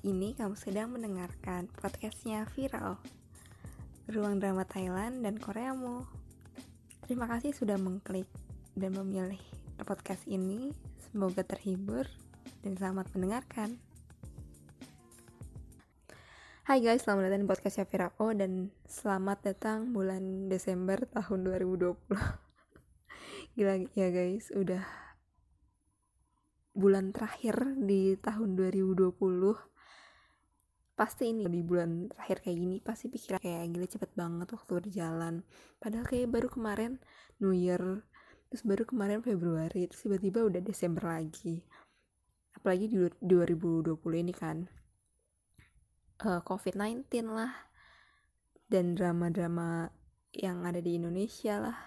Ini kamu sedang mendengarkan podcastnya Viral Ruang Drama Thailand dan Koreamu. Terima kasih sudah mengklik dan memilih podcast ini. Semoga terhibur dan selamat mendengarkan. Hai guys, selamat datang di podcastnya Virako dan selamat datang bulan Desember tahun 2020 Gila ya guys, udah bulan terakhir di tahun 2020 pasti ini di bulan terakhir kayak gini pasti pikiran kayak gila cepet banget waktu berjalan padahal kayak baru kemarin New Year terus baru kemarin Februari terus tiba-tiba udah Desember lagi. Apalagi di 2020 ini kan. Uh, eh, COVID-19 lah. Dan drama-drama yang ada di Indonesia lah.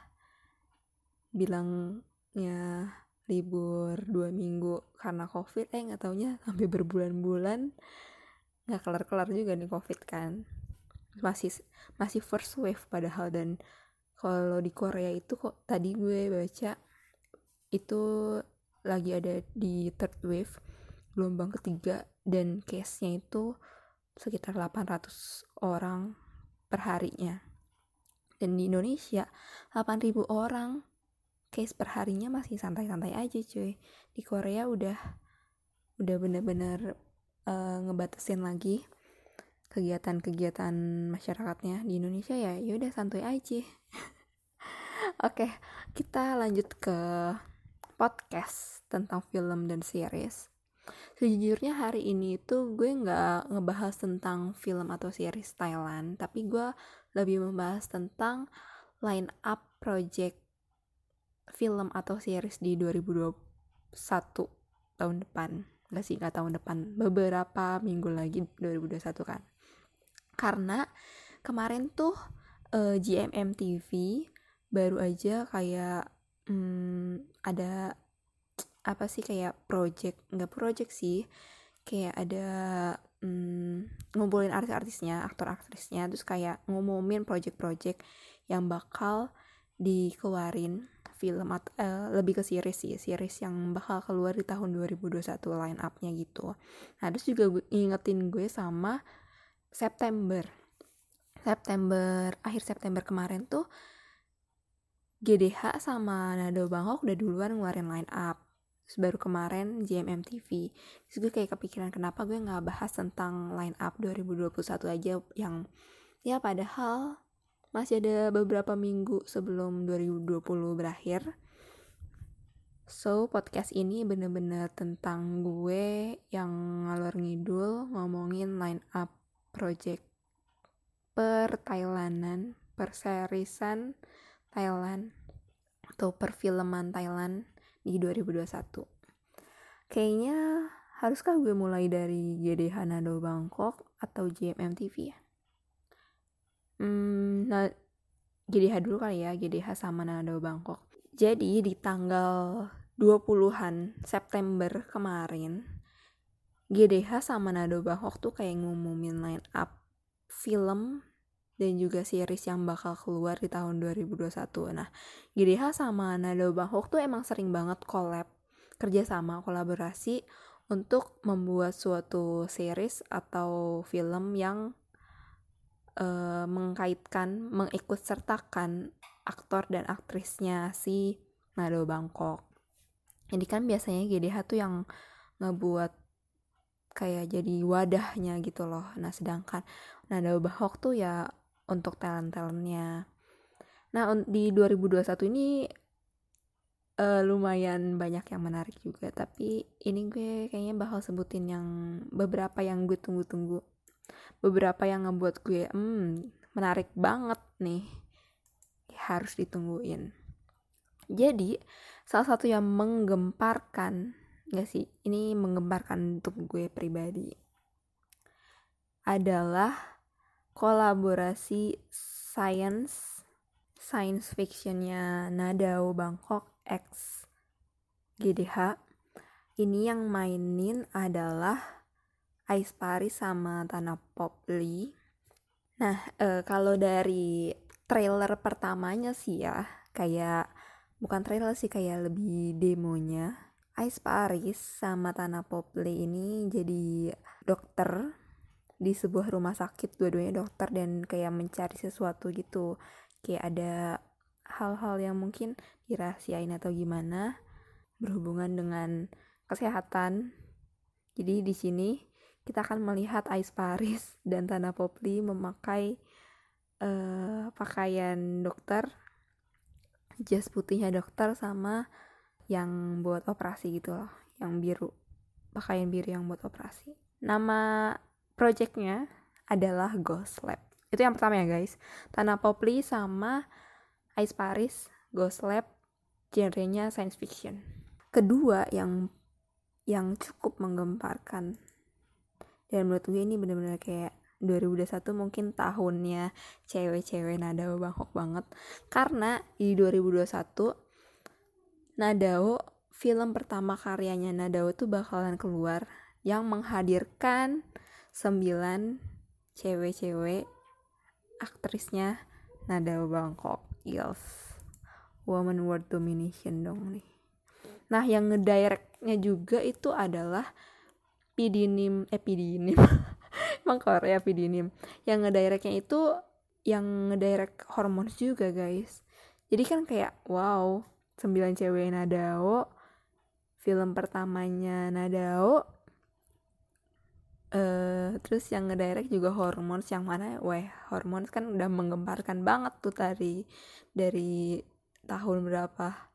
Bilangnya libur dua minggu karena covid eh nggak taunya sampai berbulan-bulan nggak kelar-kelar juga nih covid kan. Masih masih first wave padahal dan kalau di Korea itu kok tadi gue baca itu lagi ada di third wave gelombang ketiga dan case-nya itu sekitar 800 orang per harinya. Dan di Indonesia 8000 orang case perharinya masih santai-santai aja cuy. Di Korea udah udah bener-bener uh, ngebatasin lagi kegiatan-kegiatan masyarakatnya di Indonesia ya ya udah santai aja. Oke kita lanjut ke podcast tentang film dan series. Sejujurnya hari ini tuh gue nggak ngebahas tentang film atau series Thailand tapi gue lebih membahas tentang line up project film atau series di 2021 tahun depan nggak sih nggak tahun depan. Beberapa minggu lagi 2021 kan. Karena kemarin tuh uh, eh, GMM TV baru aja kayak hmm, ada apa sih kayak project nggak project sih kayak ada hmm, ngumpulin artis-artisnya aktor-aktrisnya terus kayak ngumumin project-project yang bakal dikeluarin film uh, lebih ke series sih series yang bakal keluar di tahun 2021 line upnya gitu. Nah terus juga gue ingetin gue sama September. September akhir September kemarin tuh GDH sama Nado Bangkok udah duluan ngeluarin line up. Terus baru kemarin JMM TV Terus gue kayak kepikiran kenapa gue gak bahas tentang line up 2021 aja yang ya padahal masih ada beberapa minggu sebelum 2020 berakhir. So, podcast ini bener-bener tentang gue yang ngalor ngidul ngomongin line up project per Thailandan, per serisan Thailand atau perfilman Thailand di 2021. Kayaknya haruskah gue mulai dari GD Hanado Bangkok atau JMM TV ya? Hmm, nah, GDH dulu kali ya, GDH sama Nado Bangkok. Jadi di tanggal 20-an September kemarin, GDH sama Nado Bangkok tuh kayak ngumumin line up film dan juga series yang bakal keluar di tahun 2021. Nah, GDH sama Nado Bangkok tuh emang sering banget collab, kerjasama, kolaborasi untuk membuat suatu series atau film yang uh, mengkaitkan mengikut sertakan aktor dan aktrisnya si Nado Bangkok. Jadi kan biasanya GDH tuh yang ngebuat kayak jadi wadahnya gitu loh. Nah sedangkan Nado Bangkok tuh ya untuk talent-talentnya. Nah di 2021 ini uh, lumayan banyak yang menarik juga. Tapi ini gue kayaknya bakal sebutin yang beberapa yang gue tunggu-tunggu beberapa yang ngebuat gue hmm menarik banget nih harus ditungguin. Jadi salah satu yang menggemparkan gak sih ini menggemparkan untuk gue pribadi adalah kolaborasi science science fictionnya Nadao Bangkok X GDH ini yang mainin adalah Ice Paris sama Tanah Lee. Nah, e, kalau dari trailer pertamanya sih ya, kayak bukan trailer sih kayak lebih demonya. Ais Paris sama Tana Popli ini jadi dokter di sebuah rumah sakit dua-duanya dokter dan kayak mencari sesuatu gitu kayak ada hal-hal yang mungkin dirahasiain atau gimana berhubungan dengan kesehatan jadi di sini kita akan melihat Ais Paris dan Tana Popli memakai uh, pakaian dokter jas putihnya dokter sama yang buat operasi gitu loh yang biru pakaian biru yang buat operasi. Nama projectnya adalah Ghost Lab. Itu yang pertama ya guys. Tanah Popli sama Ice Paris Ghost Lab genrenya science fiction. Kedua yang yang cukup menggemparkan dan menurut gue ini bener-bener kayak 2021 mungkin tahunnya cewek-cewek Nadao Bangkok banget. Karena di 2021 Nadao film pertama karyanya Nadao tuh bakalan keluar yang menghadirkan sembilan cewek-cewek aktrisnya Nadao Bangkok. Yes Woman World Domination dong nih. Nah yang ngedirectnya juga itu adalah Pidinim Eh Pidinim Emang Korea Pidinim Yang ngedirectnya itu Yang ngedirect hormones juga guys. Jadi kan kayak wow sembilan cewek Nadao film pertamanya Nadao Uh, terus yang ngedirect juga hormones yang mana weh hormones kan udah menggemparkan banget tuh tadi dari tahun berapa.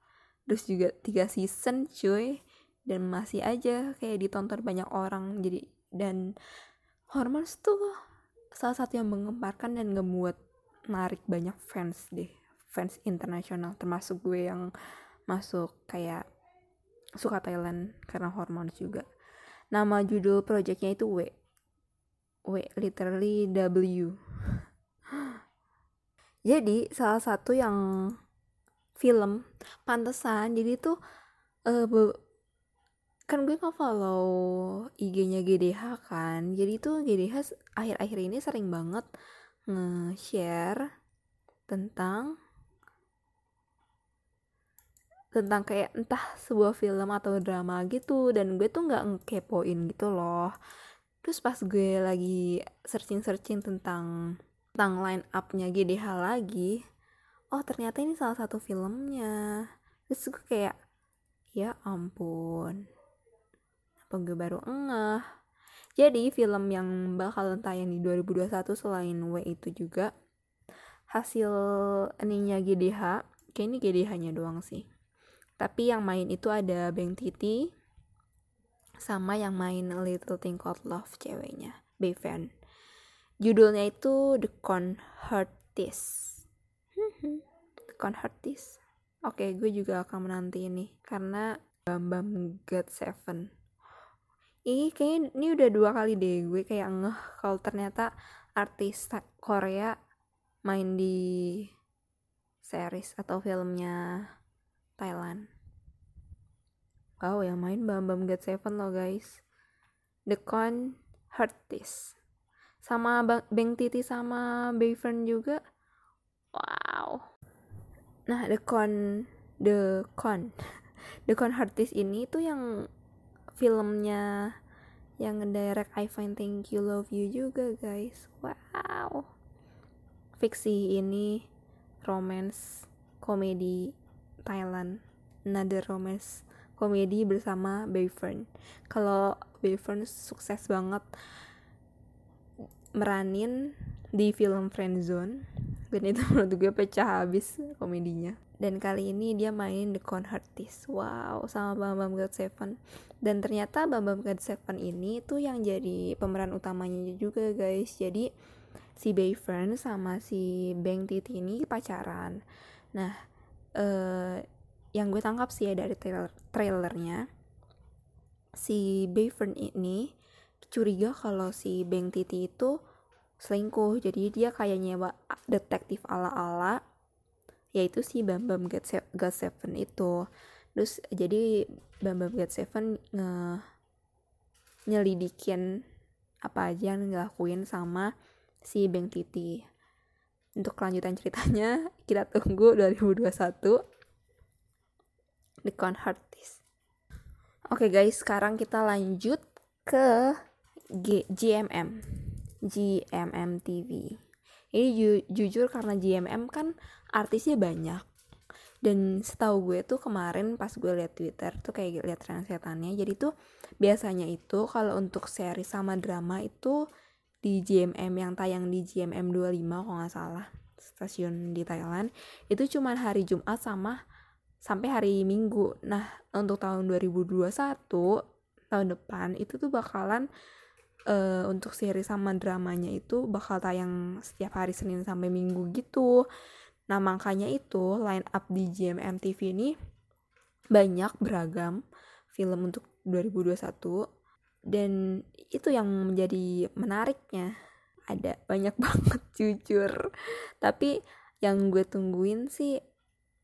Terus juga tiga season cuy dan masih aja kayak ditonton banyak orang. Jadi dan hormones tuh salah satu yang menggemparkan dan ngebuat narik banyak fans deh. Fans internasional termasuk gue yang masuk kayak suka Thailand karena hormon juga. Nama judul projectnya itu W. W literally W. Jadi salah satu yang film pantesan jadi tuh uh, kan gue follow IG-nya GDH kan. Jadi tuh GDH akhir-akhir ini sering banget nge-share tentang tentang kayak entah sebuah film atau drama gitu. Dan gue tuh nggak ngekepoin gitu loh. Terus pas gue lagi searching searching tentang tentang line upnya GDH lagi oh ternyata ini salah satu filmnya. Terus gue kayak ya ampun gue baru engah. Jadi film yang bakal tayang di 2021 selain W itu juga hasil ininya GDH kayak ini GDH nya doang sih. Tapi yang main itu ada Bang Titi sama yang main Little Thing Called Love ceweknya Bevan judulnya itu The Convertis The Convertis oke okay, gue juga akan menanti ini karena Bam Bam God Seven ini kayaknya ini udah dua kali deh gue kayak ngeh kalau ternyata artis Korea main di series atau filmnya Thailand. Wow, yang main Bam Bam Get Seven loh guys. The Con Hurtis. Sama Bang, Bang Titi sama Bayfern juga. Wow. Nah, The Con The Con The Con Hurtis ini tuh yang filmnya yang ngedirect I Find Thank You Love You juga guys. Wow. Fiksi ini romance komedi Thailand another romance komedi bersama Bayfern kalau Bayfern sukses banget meranin di film Friendzone. Dan itu menurut gue pecah habis komedinya. Dan kali ini dia main The Con Artist wow sama Bam Bam God Seven dan ternyata Bam Bam God Seven ini tuh yang jadi pemeran utamanya juga guys. Jadi si Bayfern sama si Bang Titi ini pacaran. Nah uh, yang gue tangkap sih ya dari trailer trailernya si Bayfern ini curiga kalau si Bang Titi itu selingkuh. Jadi dia kayak nyewa detektif ala-ala yaitu si Bam Bam Get, God Seven itu. Terus jadi Bam Bam Get Seven nge nyelidikin apa aja yang ngelakuin sama si Bang Titi. Untuk kelanjutan ceritanya kita tunggu 2021 The Con Artist. Oke okay guys, sekarang kita lanjut ke G GMM. GMM TV. Ini ju jujur karena GMM kan artisnya banyak. Dan setahu gue tuh kemarin pas gue liat Twitter tuh kayak liat translatannya. Jadi tuh biasanya itu kalau untuk seri sama drama itu di GMM yang tayang di GMM 25 kalau nggak salah stasiun di Thailand itu cuma hari Jumat sama sampai hari Minggu. Nah, untuk tahun 2021 tahun depan itu tuh bakalan uh, untuk seri sama dramanya itu bakal tayang setiap hari Senin sampai Minggu gitu. Nah, makanya itu line up di GMM TV ini banyak beragam film untuk 2021 dan itu yang menjadi menariknya. Ada banyak banget jujur. Tapi yang gue tungguin sih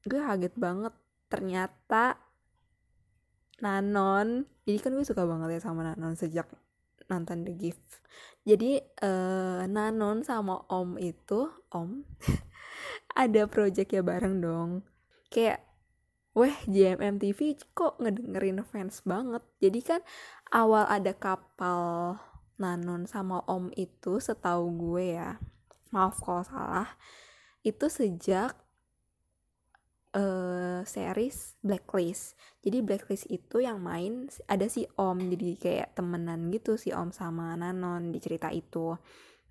gue kaget banget. Ternyata Nanon jadi kan gue suka banget ya sama Nanon sejak nonton The Gift. Jadi uh, Nanon sama Om itu Om ada project ya bareng dong. Kayak weh JMM TV kok ngedengerin fans banget? Jadi kan awal ada kapal Nanon sama Om itu setahu gue ya maaf kalau salah itu sejak uh, series Blacklist. Jadi Blacklist itu yang main ada si Om jadi kayak temenan gitu si Om sama Nanon di cerita itu.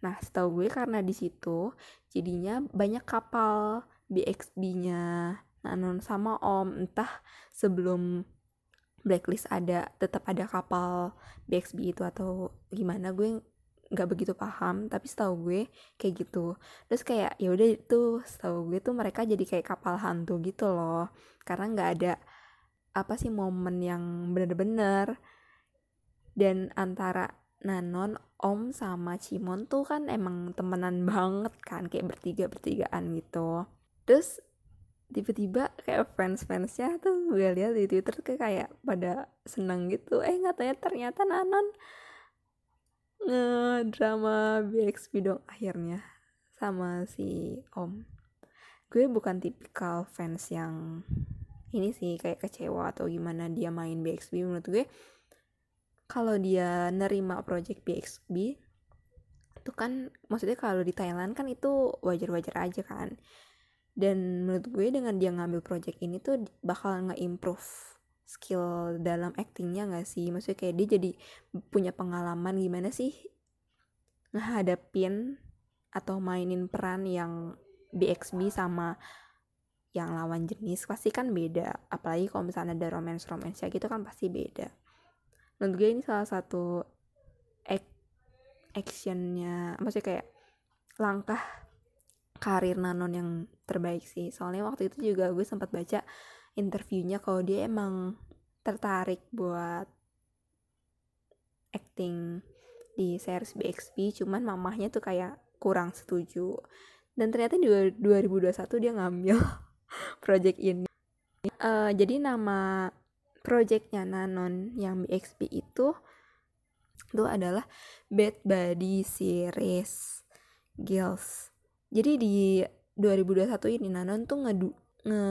Nah, setahu gue karena di situ jadinya banyak kapal BXB-nya Nanon sama Om entah sebelum Blacklist ada tetap ada kapal BXB itu atau gimana gue nggak begitu paham tapi setahu gue kayak gitu. Terus kayak ya udah itu setahu gue tuh mereka jadi kayak kapal hantu gitu loh. Karena nggak ada apa sih momen yang bener-bener. Dan antara Nanon, Om sama Cimon tuh kan emang temenan banget kan kayak bertiga bertigaan gitu. Terus tiba-tiba kayak fans-fansnya tuh gue lihat di Twitter kayak pada seneng gitu. Eh nggak ternyata Nanon ngedrama BXB dong akhirnya sama si Om. Gue bukan tipikal fans yang ini sih kayak kecewa atau gimana dia main BXB menurut gue kalau dia nerima project BXB itu kan maksudnya kalau di Thailand kan itu wajar-wajar aja kan. Dan menurut gue dengan dia ngambil project ini tuh bakal nge-improve skill dalam actingnya gak sih? Maksudnya kayak dia jadi punya pengalaman gimana sih ngehadapin atau mainin peran yang BXB sama yang lawan jenis? Pasti kan beda. Apalagi kalau misalnya ada romance romance ya gitu kan pasti beda. Menurut gue ini salah satu act actionnya maksudnya kayak langkah karir Nanon yang terbaik sih. Soalnya waktu itu juga gue sempat baca interviewnya kalau dia emang tertarik buat acting di series BXP cuman mamahnya tuh kayak kurang setuju. Dan ternyata di 2021 dia ngambil project ini. Uh, jadi nama projectnya Nanon yang BXP itu itu adalah Bad Body Series Girls. Jadi di 2021 ini Nanon tuh nge, nge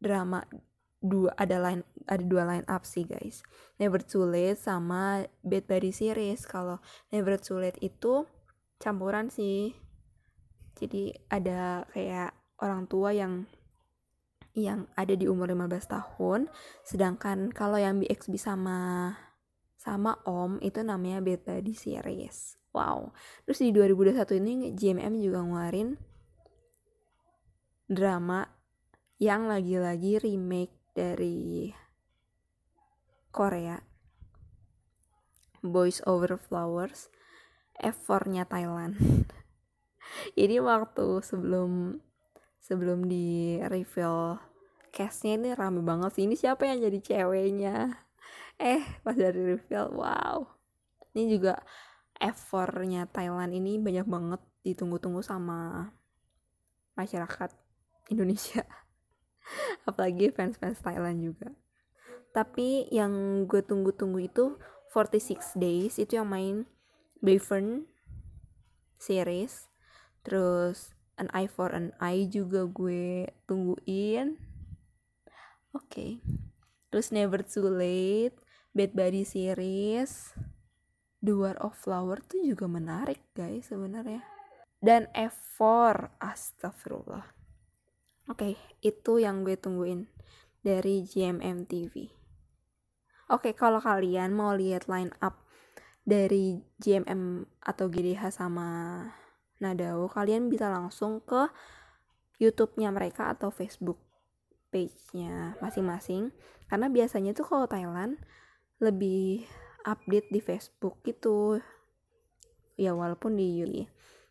drama dua ada line ada dua line up sih guys. Never Too Late sama Bad Body Series. Kalau Never Too Late itu campuran sih. Jadi ada kayak orang tua yang yang ada di umur 15 tahun. Sedangkan kalau yang BXB sama sama Om itu namanya Bad Body Series. Wow. Terus di 2021 ini GMM juga ngeluarin drama yang lagi-lagi remake dari Korea. Boys Over Flowers F4-nya Thailand. Jadi waktu sebelum sebelum di reveal castnya ini rame banget sih. Ini siapa yang jadi ceweknya? Eh pas dari reveal wow. Ini juga F4-nya Thailand ini banyak banget ditunggu-tunggu sama masyarakat Indonesia apalagi fans-fans Thailand juga. Tapi yang gue tunggu-tunggu itu 46 Days itu yang main Bayfern series. Terus An Eye for an Eye juga gue tungguin. Oke. Okay. terus Never Too Late Bad Buddy series The War of Flower tuh juga menarik guys sebenarnya. Dan F4 astagfirullah oke okay, itu yang gue tungguin dari GMM TV oke okay, kalau kalian mau lihat line up dari GMM atau GDH sama Nadao kalian bisa langsung ke YouTube-nya mereka atau Facebook page-nya masing-masing. Karena biasanya tuh kalau Thailand lebih update di Facebook gitu. Ya walaupun di UI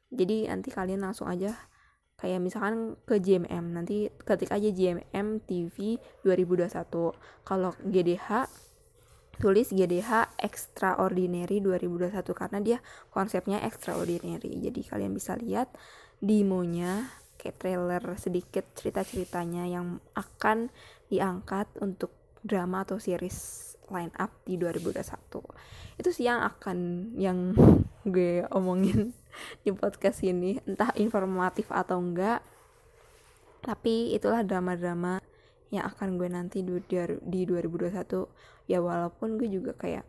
jadi nanti kalian langsung aja kayak misalkan ke GMM nanti ketik aja GMM TV 2021 kalau GDH tulis GDH Extraordinary 2021 karena dia konsepnya extraordinary. Jadi kalian bisa lihat demonya kayak trailer sedikit cerita-ceritanya yang akan diangkat untuk drama atau series line up di 2021 itu sih yang akan yang gue omongin di podcast ini. Entah informatif atau enggak tapi itulah drama-drama yang akan gue nanti di, di 2021 ya walaupun gue juga kayak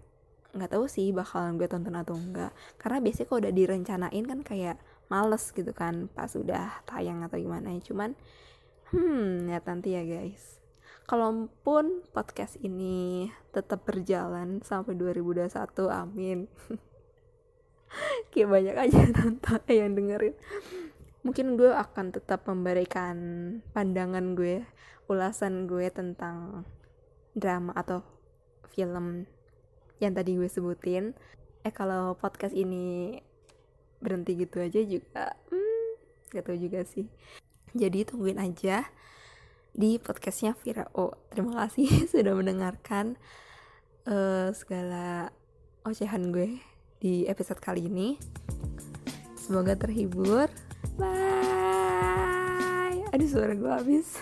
nggak tahu sih bakalan gue tonton atau enggak. Karena biasanya kalau udah direncanain kan kayak males gitu kan pas udah tayang atau gimana ya. Cuman hmm ya nanti ya guys kalaupun podcast ini tetap berjalan sampai 2021 amin. Kayak banyak aja nonton yang dengerin. Mungkin gue akan tetap memberikan pandangan gue ulasan gue tentang drama atau film yang tadi gue sebutin. Eh kalau podcast ini berhenti gitu aja juga hmm, gak tau juga sih. Jadi tungguin aja di podcastnya Vira. O terima kasih sudah mendengarkan uh, segala ocehan gue di episode kali ini. Semoga terhibur. Bye. Aduh suara gue habis